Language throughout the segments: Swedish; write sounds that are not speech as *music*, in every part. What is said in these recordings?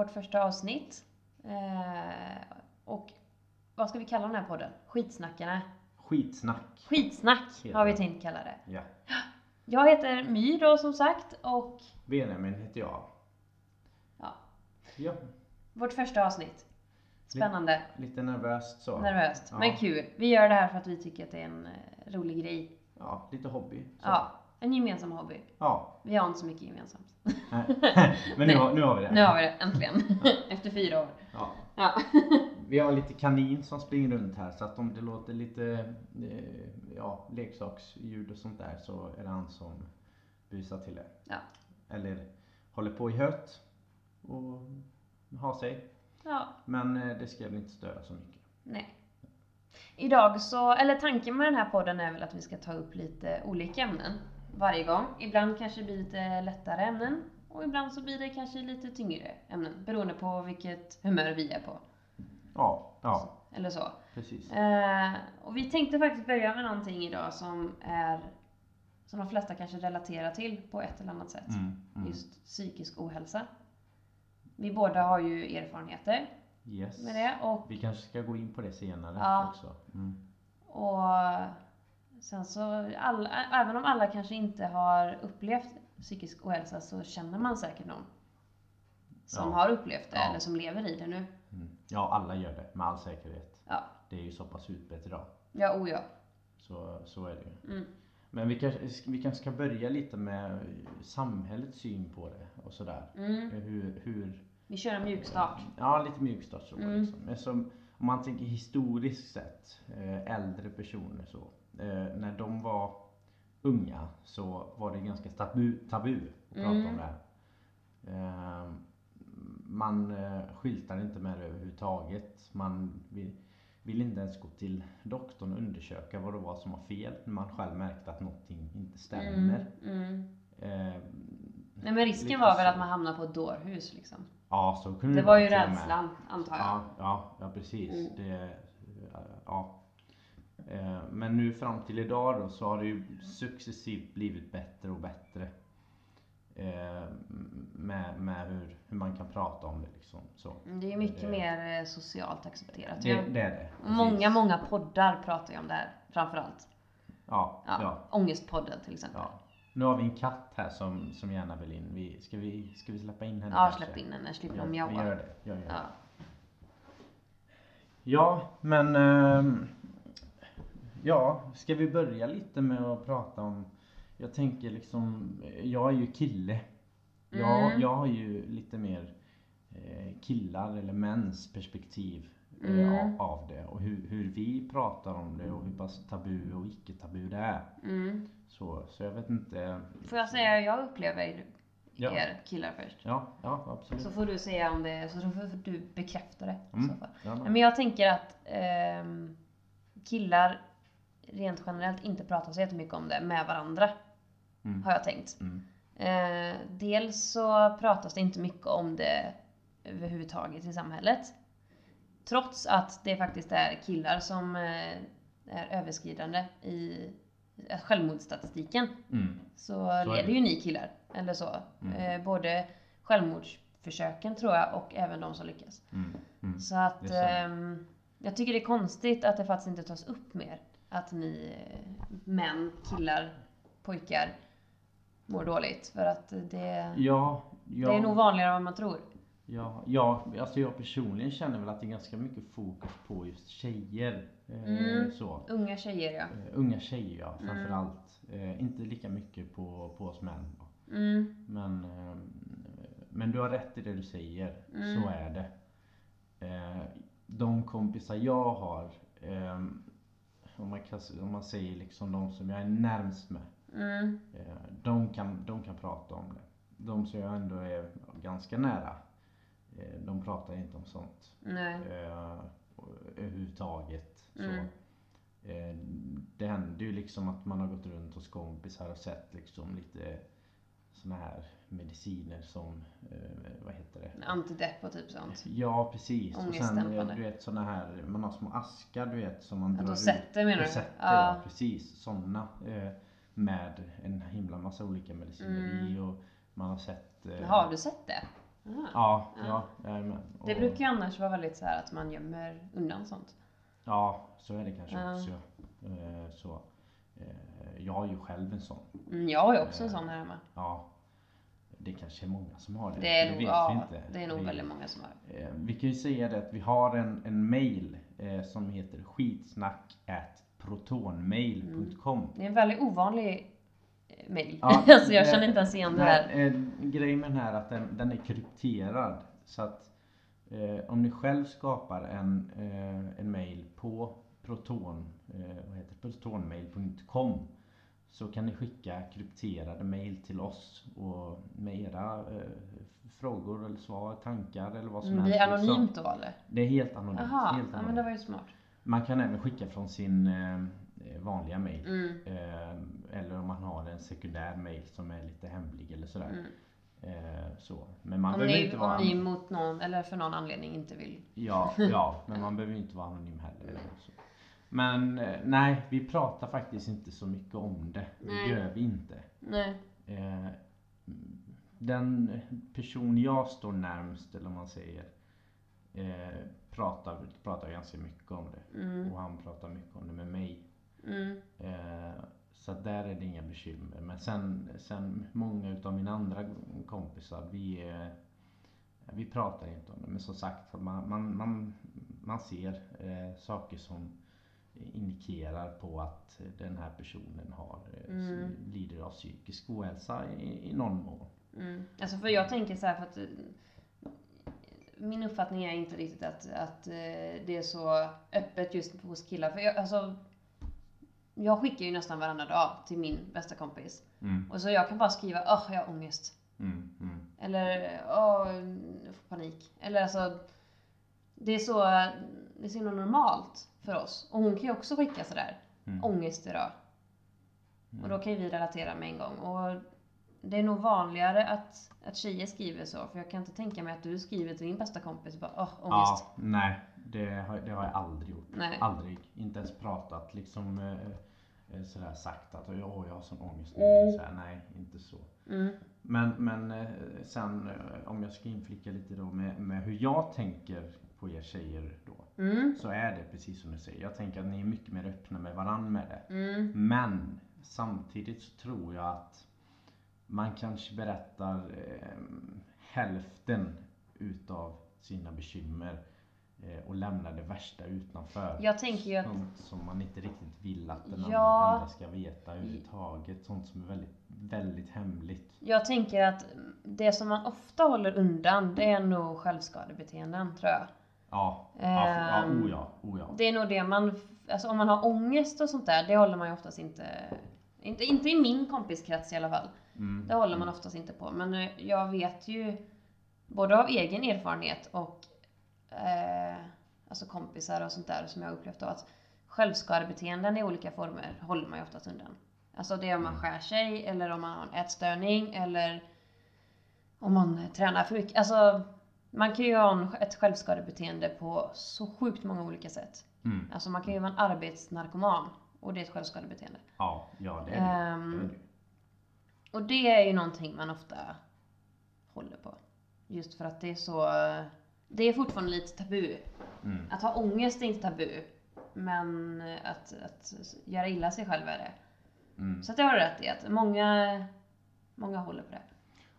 vårt första avsnitt. Eh, och vad ska vi kalla den här podden? Skitsnackarna. Skitsnack. Skitsnack Heter har vi tänkt kalla det. Ja. Jag heter My då som sagt och Benjamin heter jag. ja, Ja, vårt första avsnitt. Spännande, lite nervöst så. nervöst, Ja. men kul. Vi gör det här för att vi tycker att det är en eh, rolig grej. Ja, lite hobby. Så. Ja, en gemensam hobby. ja. Vi har inte så mycket gemensamt. *laughs* Men nu har, nu har vi det. Nu har vi det, äntligen. Efter fyra år. Ja. Ja. Vi har lite kanin som springer runt här så att om det låter lite eh, ja, leksaksljud och sånt där så är det han som busar till det. Ja. Eller håller på i hött och har sig. ja, Men eh, det ska väl inte störa så mycket. nej. Idag så, eller tanken med den här podden är väl att vi ska ta upp lite olika ämnen varje gång. Ibland kanske det blir lite lättare ämnen och ibland så blir det kanske lite tyngre ämnen beroende på vilket humör vi är på. Ja, ja Eller så. precis. Eh, och vi tänkte faktiskt börja med någonting idag som är som de flesta kanske relaterar till på ett eller annat sätt. Mm, mm. Just psykisk ohälsa. Vi båda har ju erfarenheter Yes. med det och Vi kanske ska gå in på det senare Ja. också. Mm. Och sen så, alla, även om alla kanske inte har upplevt psykisk ohälsa så känner man säkert någon som Ja. har upplevt det Ja. eller som lever i det nu. Mm. Ja, alla gör det med all säkerhet. Ja, Det är ju så pass utbrett idag. ja oh ja. Så, så är det ju. Mm. Men vi kanske, vi kanske ska börja lite med samhällets syn på det och sådär. Mm. Hur, hur, Vi kör en mjukstart. ja lite mjukstart så Mm. liksom. Men som, om man tänker historiskt sett, eh, äldre personer så. Eh, när de var unga så var det ganska tabu, tabu att prata Mm. om det här. Eh, man eh, skyltar inte med det överhuvudtaget. Man vill, vill inte ens gå till doktorn och undersöka vad det var som var fel när man själv märkte att någonting inte stämmer. Mm. Mm. Eh, Nej men risken var väl så. att man hamnade på ett dårhus liksom. Ja, så kunde Det vara var ju rädslan, antar jag. Ja, ja, ja precis. Mm. Det, ja. Eh, Men nu fram till idag då så har det ju successivt blivit bättre och bättre. Eh, Med, med hur, hur man kan prata om det liksom. Så. Mm, Det är mycket Det- mer eh, socialt accepterat. Det, det är det. många, precis. många poddar pratar ju om det här framförallt. Ja, Ja. ja. Ångestpodden till exempel. ja. Nu har vi en katt här som, som gärna vill in. Vi, ska, vi, ska vi släppa in henne Ja, släpp in henne, slipper Ja, de Vi mjaua. gör det. Gör det. Ja. Ja, men... ehm, ja, ska vi börja lite med att prata om... Jag tänker liksom... Jag är ju kille. Jag, Mm. jag har ju lite mer eh, killar eller mäns perspektiv eh, Mm. av, det. Och hur, hur vi pratar om det och hur pass tabu och icke tabu det är. Mm. Så, så jag vet inte... Får jag säga hur jag upplever er Ja. killar först? Ja, ja absolut. Så får du säga om det, så får du bekräfta det i Mm. så fall. Ja, Men jag tänker att ehm, killar rent generellt inte pratar så jättemycket om det med varandra. Mm. Har jag tänkt. Mm. Eh, dels så pratas det inte mycket om det överhuvudtaget i samhället. Trots att det faktiskt är killar som eh, är överskridande i självmordsstatistiken. Mm. Så, är leder ju ni killar. Eller så. Mm. Eh, både självmordsförsöken tror jag och även de som lyckas. Mm. Mm. Så att ehm, jag tycker det är konstigt att det faktiskt inte tas upp mer. Att ni män, killar, pojkar mår dåligt. För att det, Ja, ja. det är nog vanligare än vad man tror. Ja, ja, alltså jag personligen känner väl att det är ganska mycket fokus på just tjejer. Eh, Mm. så. Unga tjejer ja. Eh, unga tjejer ja, Mm. framförallt. Eh, inte lika mycket på, på oss män. Mm, Men, men du har rätt i det du säger. Mm. Så är det. De kompisar jag har, om, man kan, om man säger liksom de som jag är närmst med. mm, Eh, De kan, de kan prata om det. De som jag ändå är ganska nära, eh, de pratar inte om sånt. nej. Eh, överhuvudtaget. Så. Mm. Det händer ju liksom att man har gått runt hos kompisar och sett liksom lite såna här mediciner som, eh, vad heter det? Antidepp och typ sånt. Ja precis. Och sen eh, du vet såna här, man har små askar du vet som man Ja, drar dosetter menar du? Ja. ja. precis. Sådana. Eh, med en himla massa olika mediciner Mm. i och man har sett... Har du sett det? Aha. Ja, Ja. ja, med. Det Och- brukar ju annars vara väldigt så här att man gömmer undan sånt. Ja, så är det kanske Ja. också. Så. Jag är ju själv en sån. Mm, jag har ju också en sån här hemma. Ja. Det kanske är många som har det. Det är, det nog, vet ja, vi inte. det är nog Vi- väldigt många som har det. Eh, Vi kan ju säga det att vi har en, en mail eh, som heter skitsnack protonmail.com. Det är en väldigt ovanlig eh, mail. Ja, *laughs* alltså jag känner inte ens igen det här. Eh, grejen med den här är att den, den är krypterad. Så att om ni själv skapar en, en mail på proton, vad heter protonmail.com så kan ni skicka krypterade mail till oss och med era eh, frågor eller svar, tankar eller vad som Mm, helst. Det är liksom. anonymt då eller? Det är helt anonymt. Jaha, helt ja, anonymt. men det var ju smart. Man kan även skicka från sin eh, vanliga mail. Mm, Eh, eller om man har en sekundär mail som är lite hemlig eller sådär. mm. Eh, så. Men man Om, behöver ni, inte vara om ni mot någon, eller för någon anledning inte vill. ja, ja, men *laughs* man behöver inte vara anonym heller. Så. Men eh, nej, vi pratar faktiskt inte så mycket om det. Det Nej. gör vi inte. Nej. Eh, den person jag står närmst, eller om man säger, eh, pratar, pratar ganska mycket om det. Mm, Och han pratar mycket om det med mig. mm, Eh, så där är det inga bekymmer. Men sen, sen många utav mina andra kompisar, vi, eh, vi pratar inte om det. Men som sagt, man, man, man, man ser eh, saker som indikerar på att den här personen har, eh, Mm. lider av psykisk ohälsa i, i någon mån. mm. Alltså för jag tänker så här för att eh, min uppfattning är inte riktigt att, att eh, det är så öppet just hos killar. För jag, alltså, jag skickar ju nästan varannan dag till min bästa kompis. Mm, Och så jag kan bara skriva åh, jag har ångest. mm, mm. Eller åh, jag får panik. Eller alltså, det är så, det är så himla normalt för oss. Och hon kan ju också skicka sådär, Mm. idag. Mm. Och då kan ju vi relatera med en gång. Och det är nog vanligare att, att tjejer skriver så. För jag kan inte tänka mig att du skriver till din bästa kompis bara åh, ångest. Ja, nej, det har, det har jag aldrig gjort. Nej. Aldrig. Inte ens pratat liksom eh, eh, sådär sagt att åh jag har sån ångest nu. Mm. Så här, nej, inte så. Mm. Men, men eh, sen eh, om jag ska inflicka lite då med, med hur jag tänker på er tjejer då. Mm. Så är det precis som du säger. Jag tänker att ni är mycket mer öppna med varandra med det. Mm. Men samtidigt så tror jag att man kanske berättar eh, hälften utav sina bekymmer eh, och lämnar det värsta utanför. Jag tänker ju att Sånt som man inte riktigt vill att den Ja. andra ska veta överhuvudtaget. Sånt som är väldigt, väldigt hemligt. Jag tänker att det som man ofta håller undan, det är nog självskadebeteenden, tror jag. Ja, ja, ja, oh ja, oh ja. Det är nog det man, alltså om man har ångest och sånt där, det håller man ju oftast inte, inte, inte i min kompiskrets i alla fall. Mm. Det håller man oftast inte på. Men eh, jag vet ju, både av egen erfarenhet och eh, alltså kompisar och sånt där som jag har upplevt då, att självskadebeteenden i olika former håller man ju oftast undan. Alltså det är om man skär sig, eller om man har en ätstörning, eller om man eh, tränar för mycket. Alltså, man kan ju ha ett självskadebeteende på så sjukt många olika sätt. Mm. Alltså man kan ju vara en arbetsnarkoman, och det är ett självskadebeteende. Ja, ja det är det. Ehm, det, är det. Och det är ju någonting man ofta håller på. Just för att det är så... Det är fortfarande lite tabu. Mm. Att ha ångest är inte tabu. Men att, att göra illa sig själv är det. Mm. Så att jag har rätt i att många, många håller på det.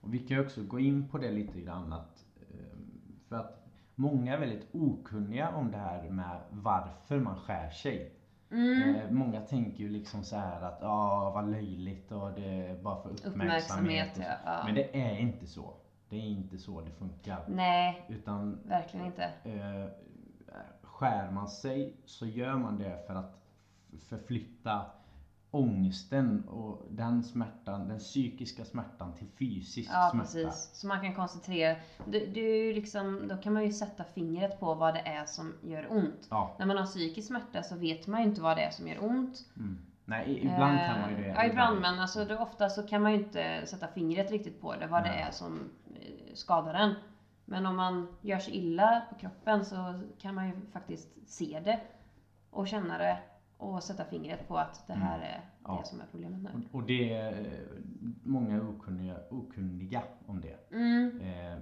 Och vi kan ju också gå in på det lite grann att, för att många är väldigt okunniga om det här med varför man skär sig. Mm. Eh, många tänker ju liksom så här att ja vad löjligt och det är bara för uppmärksamhet. Uppmärksamhet, ja. Men det är inte så. Det är inte så det funkar. Nej, Utan verkligen inte. eh, skär man sig så gör man det för att förflytta ångesten och den smärtan, den psykiska smärtan till fysisk Ja, smärta. precis. Så man kan koncentrera. Det, det är ju liksom, då kan man ju sätta fingret på vad det är som gör ont. Ja, När man har psykisk smärta så vet man ju inte vad det är som gör ont. mm. Nej, ibland kan man ju det. Eh, Ja, ibland men alltså, det, ofta så kan man ju inte sätta fingret riktigt på det, vad det Nej. är som eh, skadar en. Men om man gör sig illa på kroppen så kan man ju faktiskt se det och känna det och sätta fingret på att det här är Mm. Ja. det som är problemet nu. Och, det är eh, många är okunniga, okunniga om det. Mm, Eh,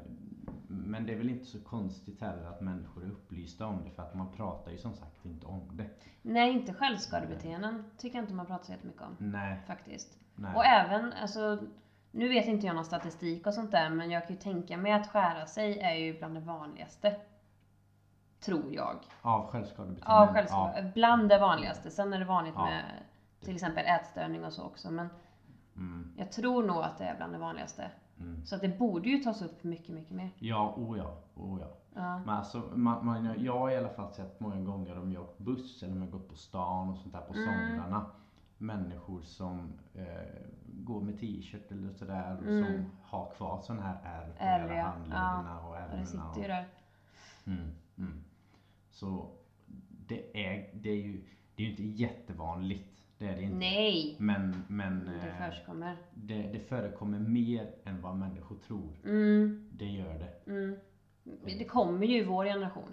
men det är väl inte så konstigt heller att människor är upplysta om det för att man pratar ju som sagt inte om det. Nej, inte självskadebeteenden tycker jag inte man pratar så jättemycket om. Nej, Faktiskt. nej. Och även, alltså, nu vet inte jag någon statistik och sånt där, men jag kan ju tänka mig att skära sig är ju bland det vanligaste. Tror jag. Av självskadebeteenden? Ja, självskade. Bland det vanligaste. Sen är det vanligt Ja. med till exempel ätstörning och så också. Men Mm, jag tror nog att det är bland det vanligaste. mm. Så att det borde ju tas upp mycket, mycket mer. Ja, oh ja, oh ja. Ja. Men alltså, man, man, jag har i alla fall sett många gånger om jag åkt buss eller om jag gått på stan och sånt där på Mm. somrarna. Människor som eh, går med t-shirt eller sådär och Mm. som har kvar sån här ärr på hela ja. handlederna och Och ärmarna. det sitter ju och, där. mm, mm. Så det är, det är ju det är ju inte jättevanligt. Det är det inte. Nej! Men, men Det eh, förekommer. det, det förekommer mer än vad människor tror. Mm, Det gör det. mm. Det kommer ju i vår generation.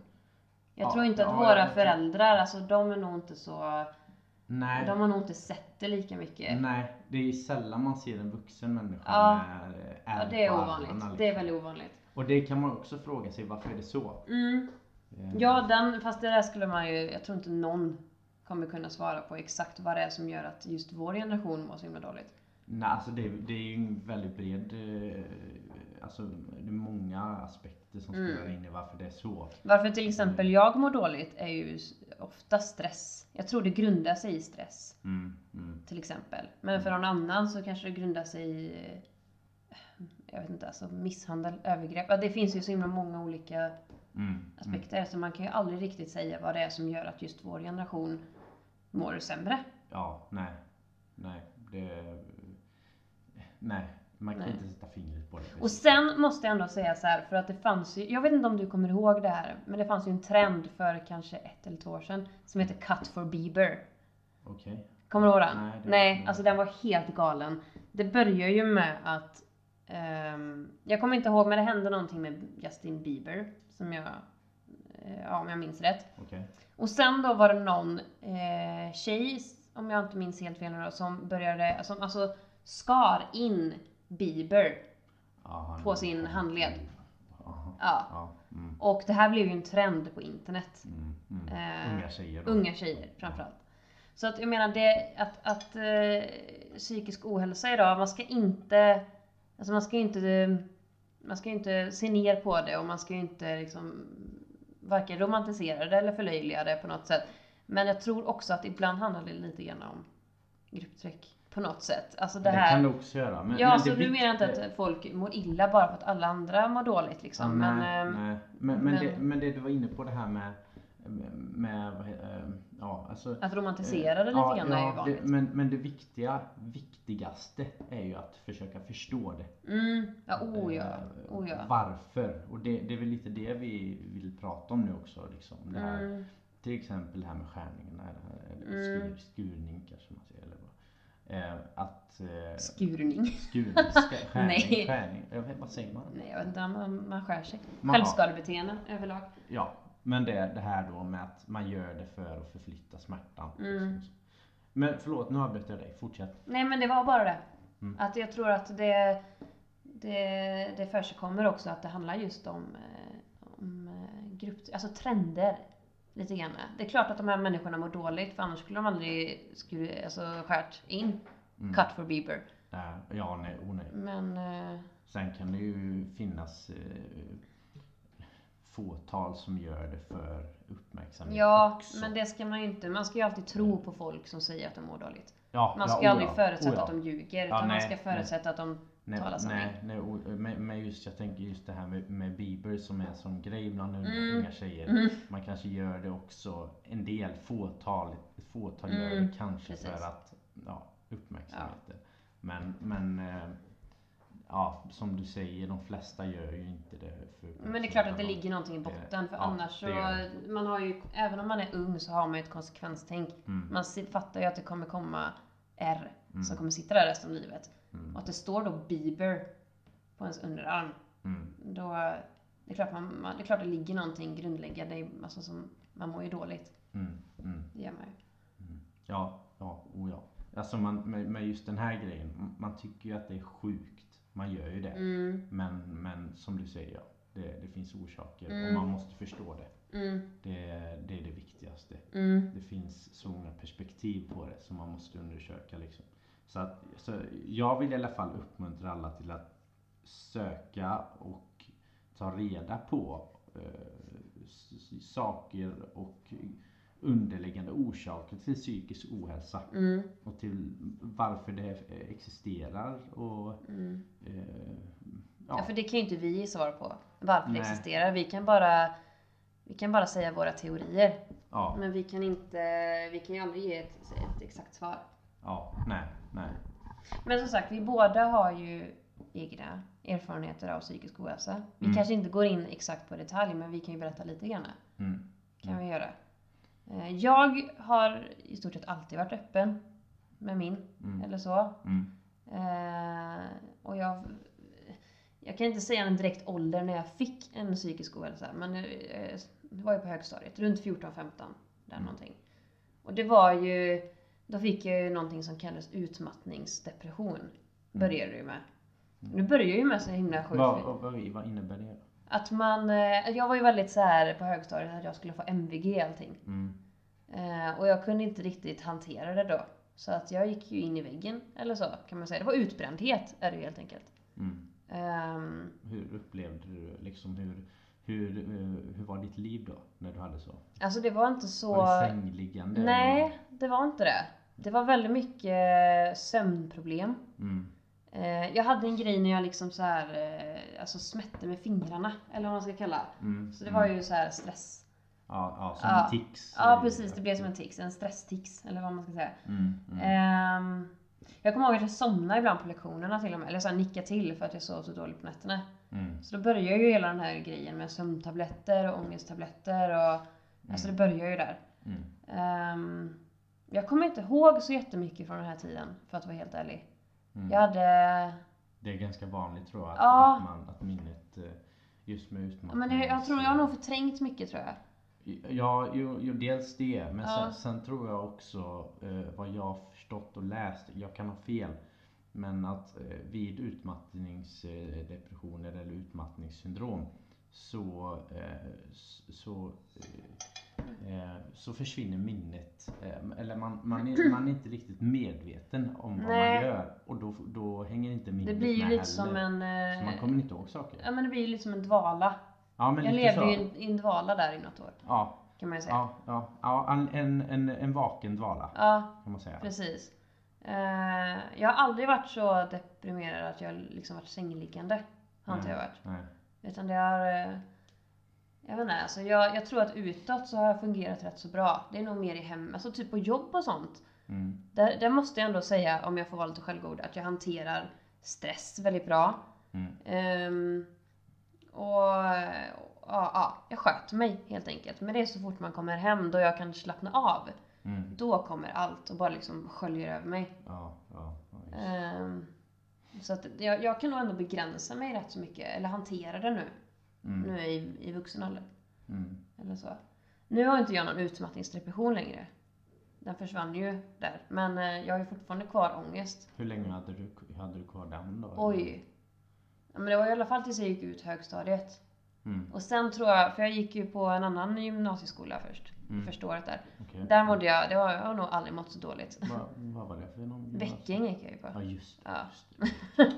Jag Ja, tror inte att ja, våra föräldrar, alltså de är nog inte så... Nej. De har nog inte sett det lika mycket. Nej, det är sällan man ser en vuxen människa Ja. med eh, Ja, ärr det är ovanligt. armarna, Det är liksom. väldigt ovanligt. Och det kan man också fråga sig, varför är det så? Mm. Ja, den, fast det där skulle man ju, jag tror inte någon kommer kunna svara på exakt vad det är som gör att just vår generation mår så himla dåligt. Nej, alltså det, det är ju en väldigt bred, eh, alltså det är många aspekter som Mm. spelar in i varför det är så. Varför till exempel jag mår dåligt är ju ofta stress. Jag tror det grundar sig i stress, Mm, mm, till exempel. Men för någon annan så kanske det grundar sig i, eh, jag vet inte, alltså misshandel, övergrepp. Ja, det finns ju så himla många olika mm, mm. aspekter så man kan ju aldrig riktigt säga vad det är som gör att just vår generation mår sämre. Ja, nej, nej, det, nej, man kan Nej. inte sätta fingret på det. Och sen måste jag ändå säga så här, för att det fanns ju, jag vet inte om du kommer ihåg det här, men det fanns ju en trend för kanske ett eller två år sedan som heter Cut for Bieber. Okej. Kommer du ihåg den? Nej, det- Nej, alltså den var helt galen. Det börjar ju med att, ehm, jag kommer inte ihåg, men det hände någonting med Justin Bieber, som jag, eh, ja om jag minns rätt. Okej. Och sen då var det någon eh, tjej, om jag inte minns helt fel nu då, som började, som alltså skar in Bieber han- på sin handled. Jaha. Ja. Ja. Mm, Och det här blev ju en trend på internet. mm, mm. Eh, Unga tjejer då. Unga tjejer framförallt. Så att jag menar det att, att eh, psykisk ohälsa idag, man ska inte, alltså man ska inte, man ska ju inte se ner på det och man ska ju inte liksom varken romantisera det eller förlöjliga det på något sätt. Men jag tror också att ibland handlar det lite grann om grupptryck på något sätt. Alltså det Det här. kan du också göra. Men, ja, men så det nu menar jag inte att folk mår illa bara för att alla andra mår dåligt liksom. Ja, men, nej, ehm, nej. Men, men, men- Det, men det du var inne på det här med, med eh, ja, alltså, att romantisera det lite ja, grann är ju ja, vanligt. det, men, men det viktiga, viktigaste är ju att försöka förstå det. Mm, ja, oh ja. Eh, Oh ja. Varför? Och det, det är väl lite det vi vill prata om nu också. Liksom. Det här, Mm, Till exempel det här med skärningarna, eller Mm. skur, skurning kanske man säger. Eller vad. Eh, att eh, skurning. skurning, *laughs* skärning, Nej. skärning, jag vet, vad säger man? Nej, jag vet inte, man, man skär sig. Man- Självskadebeteenden överlag. Ja, men det, det här då med att man gör det för att förflytta smärtan. Mm. Men förlåt, nu avbröt jag dig. Fortsätt. Nej, men det var bara det. Mm. Att jag tror att det, det, det försigkommer också att det handlar just om, eh, om eh, grupp, alltså trender. Lite grann. Det är klart att de här människorna mår dåligt, för annars skulle de aldrig skulle, alltså, skärt in Mm. cut for Bieber. Ja, nej, oh, nej. Men eh, Sen kan det ju finnas fåtal som gör det för uppmärksamhet ja, också. men det ska man ju inte. Man ska ju alltid tro på folk som säger att de mår dåligt. ja, Man ja, ska oh, aldrig ja, förutsätta oh, ja. att de ljuger, Ja, utan man nej, ska nej. förutsätta att de Nej, talar sanning. nej, nej oh, men, just jag tänker just det här med, med Bieber som är sån grej bland unga, Mm. unga tjejer. Mm. Man kanske gör det också, en del fåtal, fåtal gör Mm, det kanske precis. för att ja, uppmärksamheten. Men, men eh, ja, som du säger, de flesta gör ju inte det för Men det är klart att det ligger någonting i botten, för Ja, annars så, man har ju, även om man är ung så har man ju ett konsekvenstänk. Mm, Man fattar ju att det kommer komma R Mm. som kommer sitta där resten av livet. mm, Och att det står då Bieber på ens underarm, mm, då, det är klart, man, man, det, är klart det ligger någonting grundläggande, alltså som, man mår ju dåligt. mm, mm. Det gör man ju. Ja, ja, oh ja. Alltså man, med, med just den här grejen, man tycker ju att det är sjukt. Man gör ju det. Mm. Men, men som du säger, ja. det, det finns orsaker Mm. och man måste förstå det. Mm, det. Det är det viktigaste. mm, Det finns så många perspektiv på det som man måste undersöka. Liksom. Så, att, så jag vill i alla fall uppmuntra alla till att söka och ta reda på eh, saker och underliggande orsaker till psykisk ohälsa mm, och till varför det existerar och mm. eh, Ja, ja, för det kan ju inte vi ge svar på. Varför det Nej. existerar. Vi kan bara vi kan bara säga våra teorier. ja, Men vi kan inte, vi kan ju aldrig ge ett, ett exakt svar. ja, nej, nej. Men som sagt, vi båda har ju egna erfarenheter av psykisk ohälsa. Vi Mm. kanske inte går in exakt på detalj, men vi kan ju berätta lite grann. Mm. Kan vi göra. Eh, Jag har i stort sett alltid varit öppen med min, Mm. eller så. Mm. Eh, och jag, jag kan inte säga en direkt ålder när jag fick en psykisk ohälsa, men eh, det var ju på högstadiet, runt 14-15, där någonting. Och det var ju, då fick jag ju någonting som kallades utmattningsdepression. Började det ju med. Nu börjar ju med så himla sjukt. Vad, vad, vad innebär det? Att man, eh, jag var ju väldigt så här på högstadiet att jag skulle få MVG och allting. Mm. Eh, och jag kunde inte riktigt hantera det då. Så att jag gick ju in i väggen, eller så kan man säga. Det var utbrändhet, är det ju helt enkelt. Mm. Ehm, Hur upplevde du liksom hur, hur, eh, hur var ditt liv då när du hade så? alltså det var inte så... Var det sängliggande? Nej, det var inte det. Det var väldigt mycket sömnproblem. Mm. Eh, jag hade en grej när jag liksom så här, eh, alltså smätte med fingrarna, eller vad man ska kalla. Mm. Så det var ju så här stress. Ja, ja som Ja. tics. Ja precis, det blev som en tics, en stresstics, eller vad man ska säga. Mm. Mm. Ehm, jag kommer ihåg att jag somnade ibland på lektionerna till och med, eller så här nicka till för att jag sov så dåligt på nätterna. Mm. Så då börjar ju hela den här grejen med sömntabletter och ångesttabletter och alltså det börjar ju där. Mm. Ehm, jag kommer inte ihåg så jättemycket från den här tiden, för att vara helt ärlig. Mm. Jag hade... Det är ganska vanligt tror jag att, Ja. att, man, att minnet eh, just med utmattning. men det, jag tror jag har nog förträngt mycket tror jag. Ja, jo, jo, dels det. Men Ja. sen, sen tror jag också eh, vad jag har förstått och läst, jag kan ha fel. Men att eh, vid utmattningsdepressioner eller utmattningssyndrom så, eh, så, eh, så försvinner minnet. Eh, eller man, man, är, man är inte riktigt medveten om vad Nej. man gör. Och då, då hänger inte minnet Det blir ju med lite som heller. en... Så man eh, kommer inte ihåg saker. Ja men det blir ju lite som en dvala. Ja, men Jag levde så. ju i en, dvala där i något år, Ja, kan man ju säga. ja, ja, ja en, en, en, en vaken dvala Ja, kan man säga. precis. Eh, jag har aldrig varit så deprimerad att jag liksom varit sängliggande. Har inte jag varit. Nej. Utan det har... Jag vet inte, alltså jag, jag tror att utåt så har jag fungerat rätt så bra. Det är nog mer i hem, alltså typ på jobb och sånt. Mm. Där, där måste jag ändå säga, om jag får vara lite självgod, att jag hanterar stress väldigt bra. Mm. Ehm, och ja, ja, jag sköter mig helt enkelt. Men det är så fort man kommer hem då jag kan slappna av. Mm. Då kommer allt och bara liksom sköljer över mig. Ja, ja. Ehm, så att jag, jag kan nog ändå begränsa mig rätt så mycket, eller hantera det nu. Mm. Nu i, i vuxen ålder. Mm. Eller så. Nu har inte jag någon utmattningsdepression längre. Den försvann ju där. Men eh, jag har ju fortfarande kvar ångest. Hur länge hade du, hade du kvar den då? Oj. Ja, men det var i alla fall tills jag gick ut högstadiet. Mm. Och sen tror jag, för jag gick ju på en annan gymnasieskola först. Mm. Första året där. Okej. Där mådde jag, det har jag har nog aldrig mått så dåligt. Vad, vad var det för någon? Väcking gick jag ju på. Ja, just det. Ja. Just det. *laughs*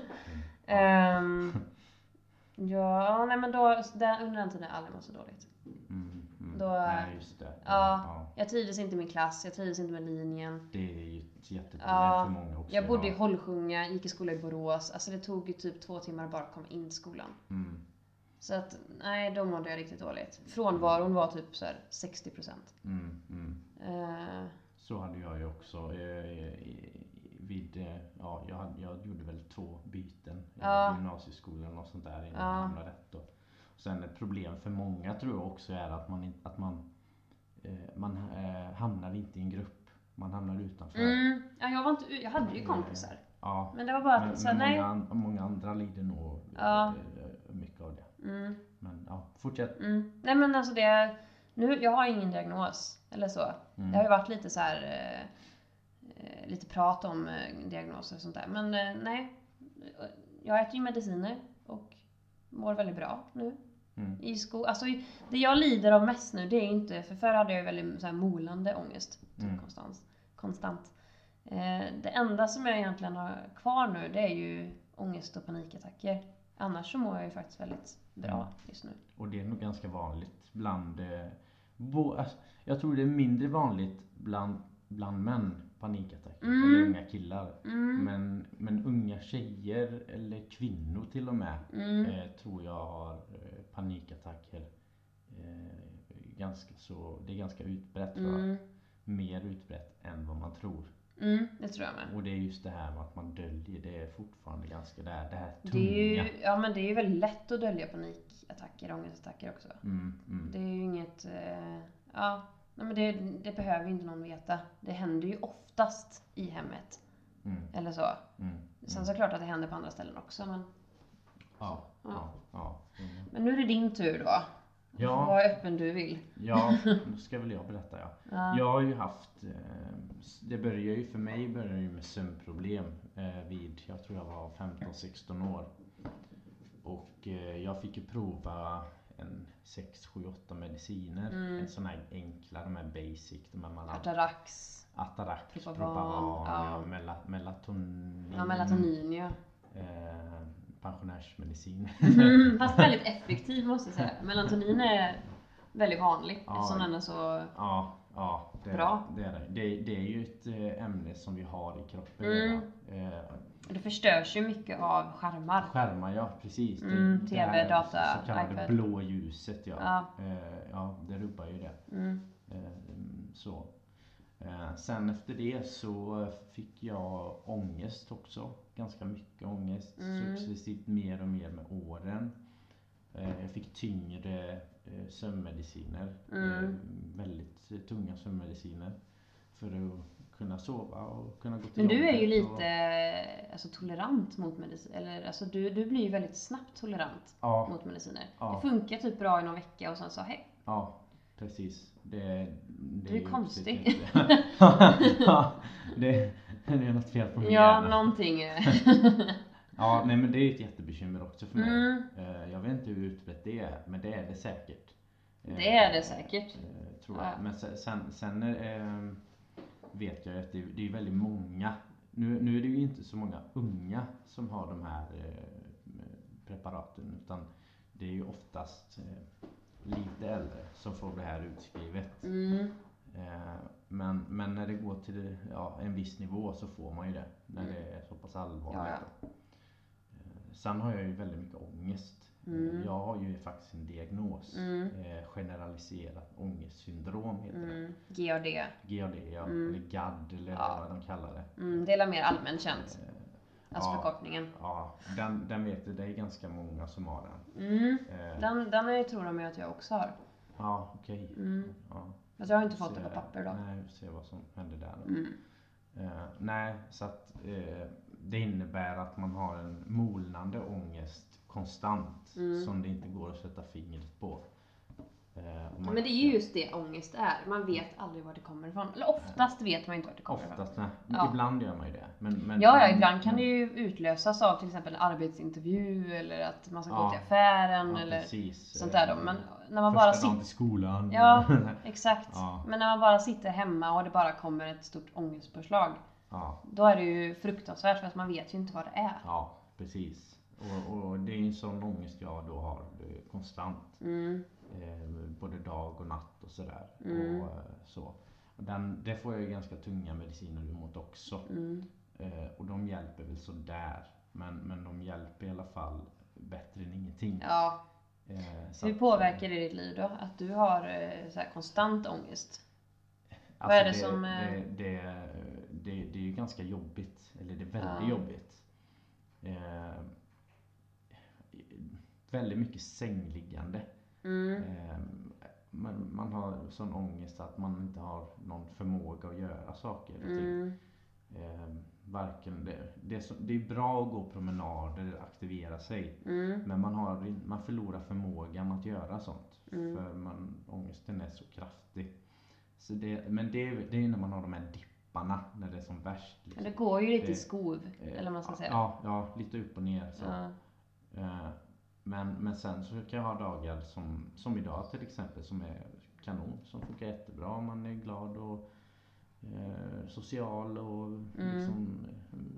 Ja, nej men då, där, under den tiden har jag aldrig mått så dåligt. Mm. Mm. Då- Nej, just det. Ja. Jag trivdes inte i min klass, jag trivdes inte med linjen. Det är ju ett jätteproblem Ja, för många också. Jag bodde i ja. Hållsjunga, gick i skola i Borås. Alltså det tog ju typ två timmar bara att komma in i skolan. Mm. Så att, nej, då mådde jag riktigt dåligt. Frånvaron var typ så här 60%. Mm. Mm. Eh, Så hade jag ju också. Eh, vid, eh, ja, jag, jag gjorde väl två byten. Ja. Ja. Gymnasieskolan och sånt där innan Ja. jag hamnade rätt. Då. Sen ett problem för många tror jag också är att man, att man, eh, man eh, hamnar inte i en grupp. Man hamnar utanför. mm, ja, jag, var inte, jag hade ju kompisar. Ja. Men det var bara Men, att, så men nej. många, många andra lider nog Ja. eh, mycket av det. Mm, Men ja, fortsätt. mm. Nej men alltså det, nu, jag har ingen diagnos. Eller så. Mm. Det har ju varit lite så här eh, eh, lite prat om eh, diagnoser och sånt där. Men eh, nej. Jag äter ju mediciner och mår väldigt bra nu. Mm. I sko alltså, det jag lider av mest nu, det är inte, för förr hade jag väldigt så här, molande ångest. Typ Mm. konstant. konstant. Eh, det enda som jag egentligen har kvar nu, det är ju ångest och panikattacker. Annars så mår jag ju faktiskt väldigt bra Mm. just nu. Och det är nog ganska vanligt bland... Eh, bo, alltså, jag tror det är mindre vanligt bland, bland män, panikattacker. Mm. Eller unga killar. Mm. Men, men unga tjejer, eller kvinnor till och med, Mm. eh, tror jag har eh, panikattacker. Eh, ganska så, det är ganska utbrett tror jag. Mm. Mer utbrett än vad man tror. Mm, det tror jag med. Och det är just det här med att man döljer, det är fortfarande ganska det här, det här tunga. Det är ju, ja men det är ju väldigt lätt att dölja panikattacker ångestattacker också. Mm, mm. Det är ju inget, eh, ja, nej, men det, det behöver ju inte någon veta. Det händer ju oftast i hemmet. Mm, Eller så. mm, Sen mm. så är det klart att det händer på andra ställen också. Men, Ja, ja, ja. Mm. men nu är det din tur då. Du Ja. vara öppen du vill. Ja, *laughs* nu ska väl jag berätta ja. Ja. Jag har ju haft, eh, det började ju för mig började ju med sömnproblem eh, vid, jag tror jag var 15-16 år. Och eh, jag fick ju prova en 6, 7, 8 mediciner. Mm. En sån här enkla, de här basic, de här man Atarax. Atarax, Propavan, ja. mela, melatonin. Ja, melatonin ja. Eh, pensionärsmedicin. Mm, fast *laughs* väldigt effektiv måste jag säga. Melatonin är väldigt vanlig Ja. eftersom den är så... Ja, ja det, Bra. det är det. det. Det är ju ett eh, ämne som vi har i kroppen Mm. redan. Eh, Det förstörs ju mycket av skärmar. skärmar, ja precis. Mm, det TV, här data, Så kallade iPad. blå ljuset ja. Ja. Eh, ja, det rubbar ju det. Mm. Eh, så. Eh, sen efter det så fick jag ångest också. Ganska mycket ångest. Mm. Successivt mer och mer med åren. Eh, jag fick tyngre eh, sömnmediciner. Mm. Eh, väldigt tunga sömnmediciner. För att kunna sova och kunna gå till Men du är ju jobbet och- lite alltså, tolerant mot medicin. Eller alltså du, du blir ju väldigt snabbt tolerant Ja, mot mediciner. Ja. Det funkar typ bra i någon vecka och sen så hej. ja precis. Det, det Du är ju konstig. *laughs* *laughs* ja, det, det är något fel på min Ja, hjärna. någonting. *laughs* Ja, nej men det är ett jättebekymmer också för mig. Mm, Eh, Jag vet inte hur utbrett det är, men det är det säkert. Det är det säkert. eh, Tror jag. Ja. Men se- sen, sen eh, vet jag att det, det är väldigt många. Nu, nu är det ju inte så många unga som har de här eh, preparaten. Utan det är ju oftast eh, lite äldre som får det här utskrivet. Mm, Eh, Men, men när det går till ja, en viss nivå så får man ju det. När Mm. det är så pass allvarligt. Ja, Eh, Sen har jag ju väldigt mycket ångest. Mm. Eh, Jag har ju faktiskt en diagnos. Mm. Eh, generaliserat ångestsyndrom heter det. mm, GAD. GAD ja, Mm. eller GAD eller Ja. vad de kallar det. Mm, det är mer allmänt känt. Eh, Alltså ja. förkortningen. Ja, den, den vet du, det är ganska många som har den. Mm, Eh, den, den är, tror de att jag också har. Ja, okej. Mm. Ja. Fast jag har inte fått Se- det på papper då. Nej, vi ser vad som händer där. då. Mm. Eh, nej, så att eh, det innebär att man har en molnande ångest konstant Mm. som det inte går att sätta fingret på. Eh, man- Men det är ju just det ångest är. Man vet aldrig var det kommer ifrån. Eller oftast vet man inte var det kommer ifrån. Oftast, nej. Ja. Ibland gör man ju det. Men, men, Ja, ja, ibland kan det ju utlösas av till exempel en arbetsintervju eller att man ska gå Ja. till affären ja, eller precis. sånt där då. Men när man Första bara sitter... till skolan. Ja, *laughs* exakt. Men när man bara sitter hemma och det bara kommer ett stort ångestpåslag. Då är det ju fruktansvärt för att man vet ju inte vad det är. ja, precis. Och, och det är en sån ångest jag då har eh, konstant. Mm, Eh, både dag och natt och sådär. Mm. Och, eh, så. Och den, det får jag ju ganska tunga mediciner emot också. mm, Eh, och de hjälper väl sådär. Men, men de hjälper i alla fall bättre än ingenting. ja. Eh, Hur påverkar det ditt liv då? Att du har eh, så här konstant ångest? Alltså vad är det som, eh, Det, det, det, det är ju ganska jobbigt. Eller det är väldigt Ja. jobbigt. Eh, väldigt mycket sängliggande. Mm, man, man har sån ångest att man inte har någon förmåga att göra saker och ting. mm, Eh, varken det, det, är så, det är bra att gå promenader, aktivera sig. mm, Men man, har, man förlorar förmågan att göra sånt. Mm. För man, ångesten är så kraftig. Så det, men det, är- det är när man har de här dipparna, när det är som värst. Liksom. det går ju lite i skov, eller vad man ska säga. Ja, ja, lite upp och ner. Så. Ja. Men, men sen så kan jag ha dagar som, som idag till exempel som är kanon. Som funkar jättebra. Man är glad och eh, social och Mm. liksom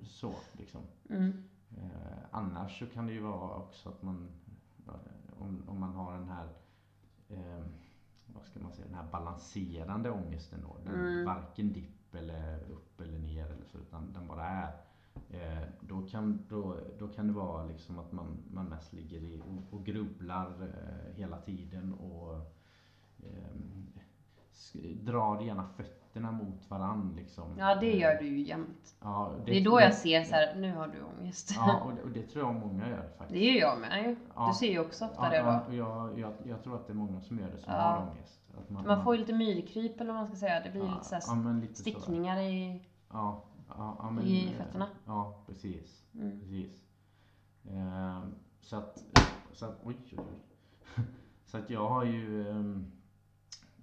så. Liksom. Mm. Eh, annars så kan det ju vara också att man eh, om, om man har den här eh, vad ska man säga, den här balanserande ångesten då. Den Mm. varken dipp eller upp eller ner eller så utan den bara är. Eh, då, kan, då, då kan det vara liksom att man, man mest ligger i och, och grubblar eh, hela tiden och eh, drar gärna fötterna mot varann liksom. Ja, det gör du ju jämt. Ja, Det är då jag ser så här, nu har du ångest. Ja, och det, och det tror jag många gör *laughs* faktiskt. Det gör jag med ju. Ja. Du ser ju också ofta Ja, det ja, då. och jag, jag, jag tror att det är många som gör det som Ja. har ångest. Att Man får ju lite myrkryp eller vad man ska säga. Det blir ja, lite så här ja, lite stickningar i... Ja, ja, men, i eh, fötterna. Ja, precis. Mm. precis. Ehm, så att, så att, oj, oj, oj. *laughs* så att jag har ju, ehm,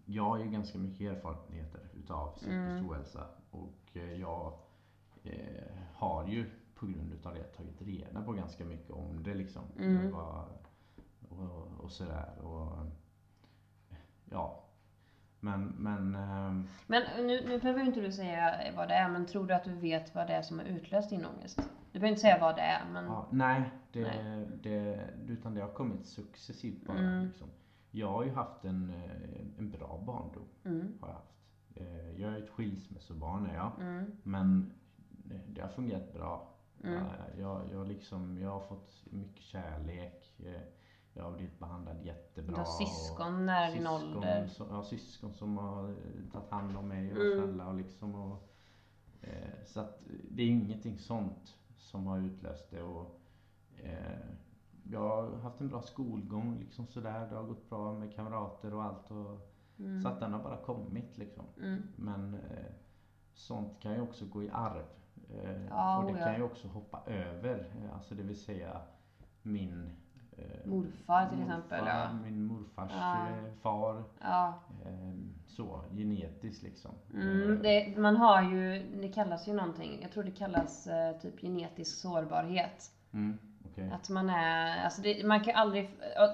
jag har ju ganska mycket erfarenheter utav psykisk Mm. ohälsa. Och eh, jag eh, har ju på grund utav det tagit reda på ganska mycket om det liksom. Mm. Vad- Och, och sådär. Och, ja. Men, men ehm, Men nu, nu behöver inte du säga vad det är, men tror du att du vet vad det är som har utlöst din ångest? Du behöver inte säga vad det är, men... Ja, nej, det, Nej. Det, utan det har kommit successivt bara. Mm. Liksom. Jag har ju haft en, eh, en bra barndom. Mm. Har jag, haft. Eh, jag är ett skilsmässobarn är jag. Mm. Men det- det har fungerat bra. Mm. Eh, Jag, jag, liksom, jag har fått mycket kärlek. Jag har blivit behandlad jättebra. Du har syskon nära din ålder. Som, ja, syskon som har eh, tagit hand om mig och Mm. snälla och liksom. Och, eh, så att det är ingenting sånt som har utlöst det. Och, eh, jag har haft en bra skolgång liksom sådär. Det har gått bra med kamrater och allt. Och, Mm. Så att den har bara kommit liksom. Mm. Men eh, sånt kan ju också gå i arv. Eh, Ja, och det ja. kan ju också hoppa över. Alltså det vill säga min Morfar till exempel, ja. Min morfars Ja. eh, far. Ja. Eh, så, genetiskt liksom. Mm, Eh, det, man har ju, det kallas ju någonting, jag tror det kallas eh, typ genetisk sårbarhet. mm, okej. Att man är, alltså det, man kan aldrig,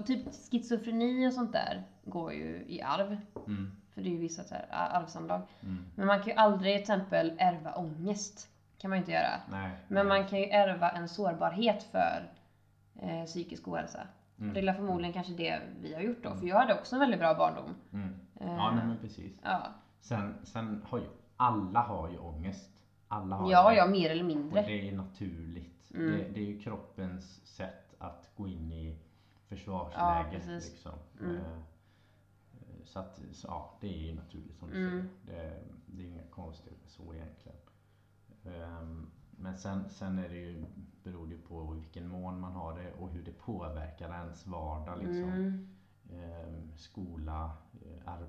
typ schizofreni och sånt där går ju i arv. Mm, För det är ju vissa så här, arvsanlag. mm. Men man kan ju aldrig till exempel ärva ångest. kan man ju inte göra. Nej. Men nej. man kan ju ärva en sårbarhet för eh, psykisk ohälsa. Mm, Och det är förmodligen kanske det vi har gjort då. För jag hade också en väldigt bra barndom. Mm. Eh, Ja, nej, men precis. ja. Sen, sen har ju alla har ju ångest. Alla har ja, det. ja, mer eller Och mindre. det är naturligt. Mm. Det, det är ju kroppens sätt att gå in i Ja, försvarsläge. precis. liksom. Mm. Eh, Så att, så, ja, det är ju naturligt som du Mm. säger. Det, det är inga konstigheter så egentligen. Ehm, Men sen, sen är det ju, beror det på vilken mån man har det och hur det påverkar ens vardag. Liksom. Mm. Ehm, skola, eh, ar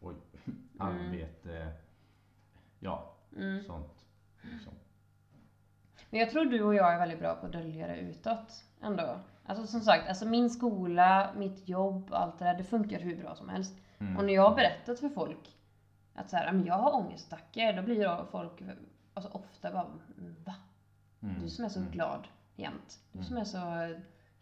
oj, Mm. arbete, ja, Mm. sånt. Liksom. Men jag tror du och jag är väldigt bra på att dölja det utåt ändå. Alltså som sagt, alltså min skola, mitt jobb, allt det där, det funkar hur bra som helst. Mm. Och när jag har berättat för folk att så här, "Men jag har ångestattacker, då blir då folk alltså ofta bara "Mm, Va? Mm. Du som är så Mm. glad jämt. Du som är så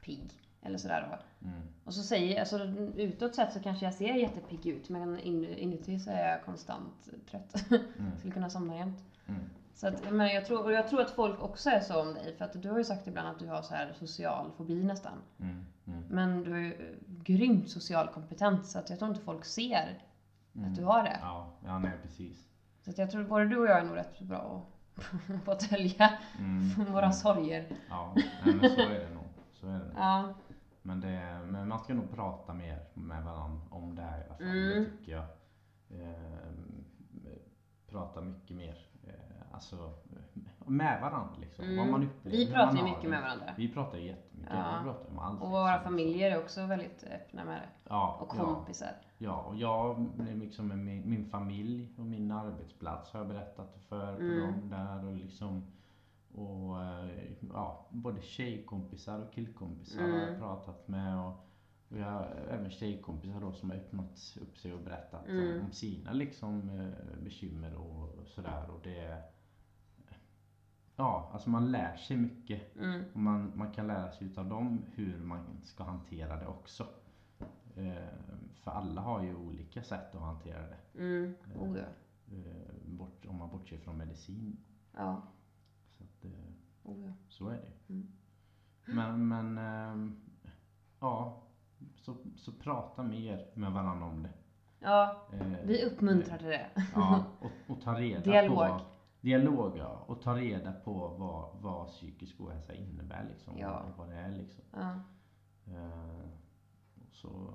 pigg. Eller sådär då. Mm. Och så säger, alltså utåt sett så kanske jag ser jättepigg ut men in, inuti så är jag konstant trött. *laughs* Mm. Skulle kunna somna jämt. Mm. Så att, men jag tror, och jag tror att folk också är så om dig. För att du har ju sagt ibland att du har så här social fobi nästan. Mm. Mm. Men du är ju eh, grymt social kompetent så att jag tror inte folk ser Mm. att du har det. Ja, ja nej precis. Så att jag tror både du och jag är nog rätt bra *laughs* att dölja Mm. *laughs* våra sorger. Ja, men så är det nog. Så är det nog. *laughs* Ja. Men, det, men man ska nog prata mer med varandra om det här i alla fall. Mm. Det tycker jag. Ehm, prata mycket mer. Eh, alltså med varandra liksom. Mm. Vad man upplever. Vi pratar ju har mycket det. med varandra. Vi pratar jättemycket. Ja. Vi pratar om allt. Och våra liksom. familjer är också väldigt öppna med det. Ja, Och ja, kompisar. ja, och jag liksom med min, min familj och min arbetsplats har jag berättat för på Mm. dem där och liksom och eh, ja, både tjejkompisar och killkompisar har jag Mm. pratat med och vi har även tjejkompisar då som har öppnat upp sig och berättat Mm. om, om sina liksom eh, bekymmer och sådär och det ja, alltså man lär sig mycket. Mm. Och man, man kan lära sig utav dem hur man ska hantera det också. Eh, för alla har ju olika sätt att hantera det. Mm. Oh, ja. Eh, bort, om man bortser från medicin. Ja. Så, att, eh, Oh, ja. så är det. Mm. Men, men ehm, ja, så, så prata mer med varandra om det. ja, Eh, vi uppmuntrar till det. Ja, *laughs* och, och ta reda Dialog. på Dialog ja, och ta reda på vad, vad psykisk ohälsa innebär liksom. Ja. Vad, vad det är liksom. Ja. Eh, så,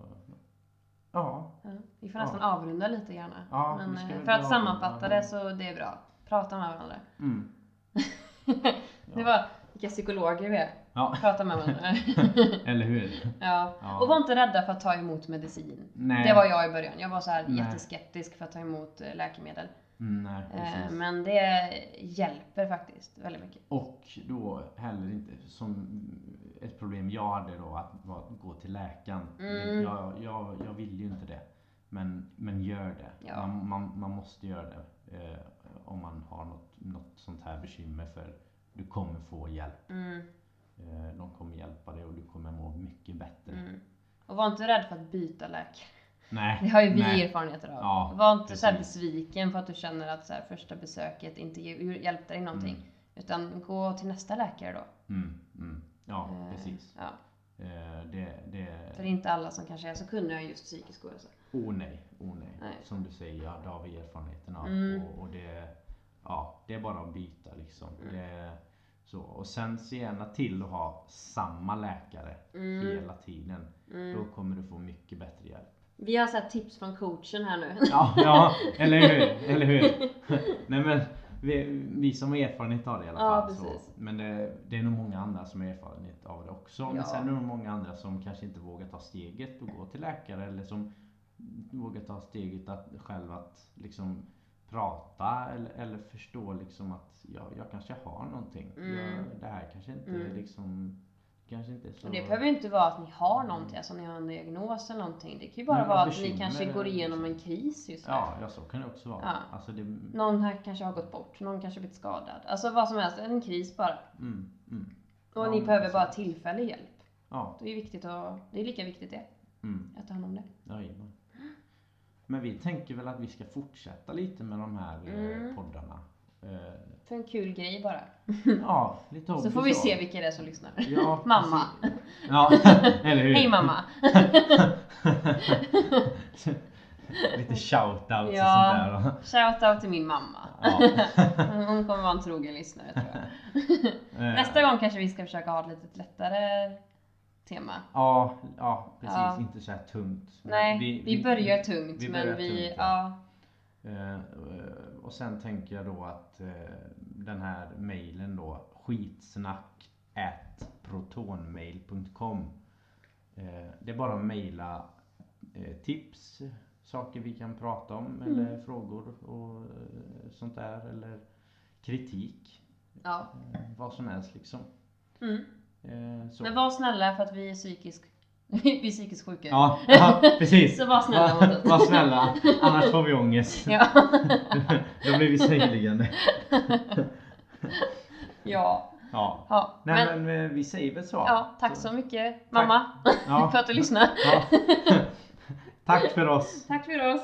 ja, Ja. Vi får nästan avrunda lite gärna. Ja, Men eh, för att sammanfatta det så det är bra. Prata med varandra. mm, *laughs* Det var vilka psykologer vi är. ja, Prata med varandra. *laughs* eller hur? ja. Ja. Och var inte rädda för att ta emot medicin. Nej. Det var jag i början. Jag var så här Nej. jätteskeptisk för att ta emot eh, läkemedel. Mm, nej, Eh, precis. Men det hjälper faktiskt väldigt mycket. Och då heller inte som ett problem jag hade då att gå till läkaren. Mm. Jag, jag, jag vill ju inte det. Men, men gör det. Ja. Man, man, man måste göra det. Eh, om man har något, något sånt här bekymmer för du kommer få hjälp. Mm, Eh, de kommer hjälpa dig och du kommer må mycket bättre. mm. Och var inte rädd för att byta läkare. Nej. Det har ju vi nej. erfarenheter av. Ja, var inte så här precis. besviken för att du känner att så här, första besöket inte hjälpte dig någonting. Mm. Utan gå till nästa läkare då. Mm, mm. Ja, Eh, precis. Ja. Eh, det, det, För det är inte alla som kanske är så kunniga just psykisk ohälsa. Oh nej, oh nej. Nej. Som du säger, ja, det har vi erfarenheten av. Mm. Och, och det, ja, det är bara att byta liksom. Mm. Det, så. Och sen se gärna till att ha samma läkare Mm. hela tiden. Då kommer du få mycket bättre hjälp. Vi har så här tips från coachen här nu. *laughs* Ja, ja eller hur? Eller hur? Nej men vi, vi som har erfarenhet av det i alla Ja, fall. så, precis. men det, det är nog många andra som har erfarenhet av det också. Men Ja. sen är det nog många andra som kanske inte vågar ta steget och gå till läkare eller som vågar ta steget att själv att liksom prata eller, eller förstå liksom att jag, jag kanske har någonting. Mm. Jag, det här kanske inte Mm. liksom kanske inte så... Och det behöver ju inte vara att ni har någonting, alltså ni har en diagnos eller någonting. Det kan ju bara Men vara att ni kanske går igenom en kris just nu. Ja, ja, så kan det också vara. Ja. Alltså det, Någon här kanske har gått bort, någon kanske blivit skadad. Alltså vad som helst, en kris bara. mm, mm. Och Ja, ni behöver bara tillfällig hjälp. Ja, Det är viktigt att, det är lika viktigt det, mm. att ta hand om det. Jajamän. Men vi tänker väl att vi ska fortsätta lite med de här eh, Mm. poddarna. Eh, För en kul grej bara. *laughs* ja, lite Så hobby får vi se vilka det är som lyssnar. Ja, *laughs* Mamma. Ja, *laughs* eller hur? Hej mamma! lite shoutouts och Ja. sånt där. Shout out till min mamma. Ja. Hon kommer vara en trogen lyssnare tror jag. Eh, Nästa gång kanske vi ska försöka ha ett lite lättare tema. Ja, ja precis. Ja. Inte så här tungt. Nej, vi, börjar tungt vi men börjar vi, tungt, ja. Eh, och sen tänker jag då att eh, den här mejlen då skitsnack at protonmail.com eh, Det är bara att mejla eh, tips, saker vi kan prata om Mm. eller frågor och eh, sånt där eller kritik. ja. Eh, vad som helst liksom. Mm. Eh, så. Men var snälla för att vi är psykisk, *laughs* vi är psykiskt sjuka. Ja, ja, precis. *laughs* Så var snälla mot oss. Var snälla, annars får vi ångest. Ja. *laughs* Då blir vi sängliggande. ja. Ja. ja. Nej Men, men, eh, vi säger väl så. ja, tack så mycket mamma Ja. för att du lyssnar. Ja. Tack för oss. Tack för oss.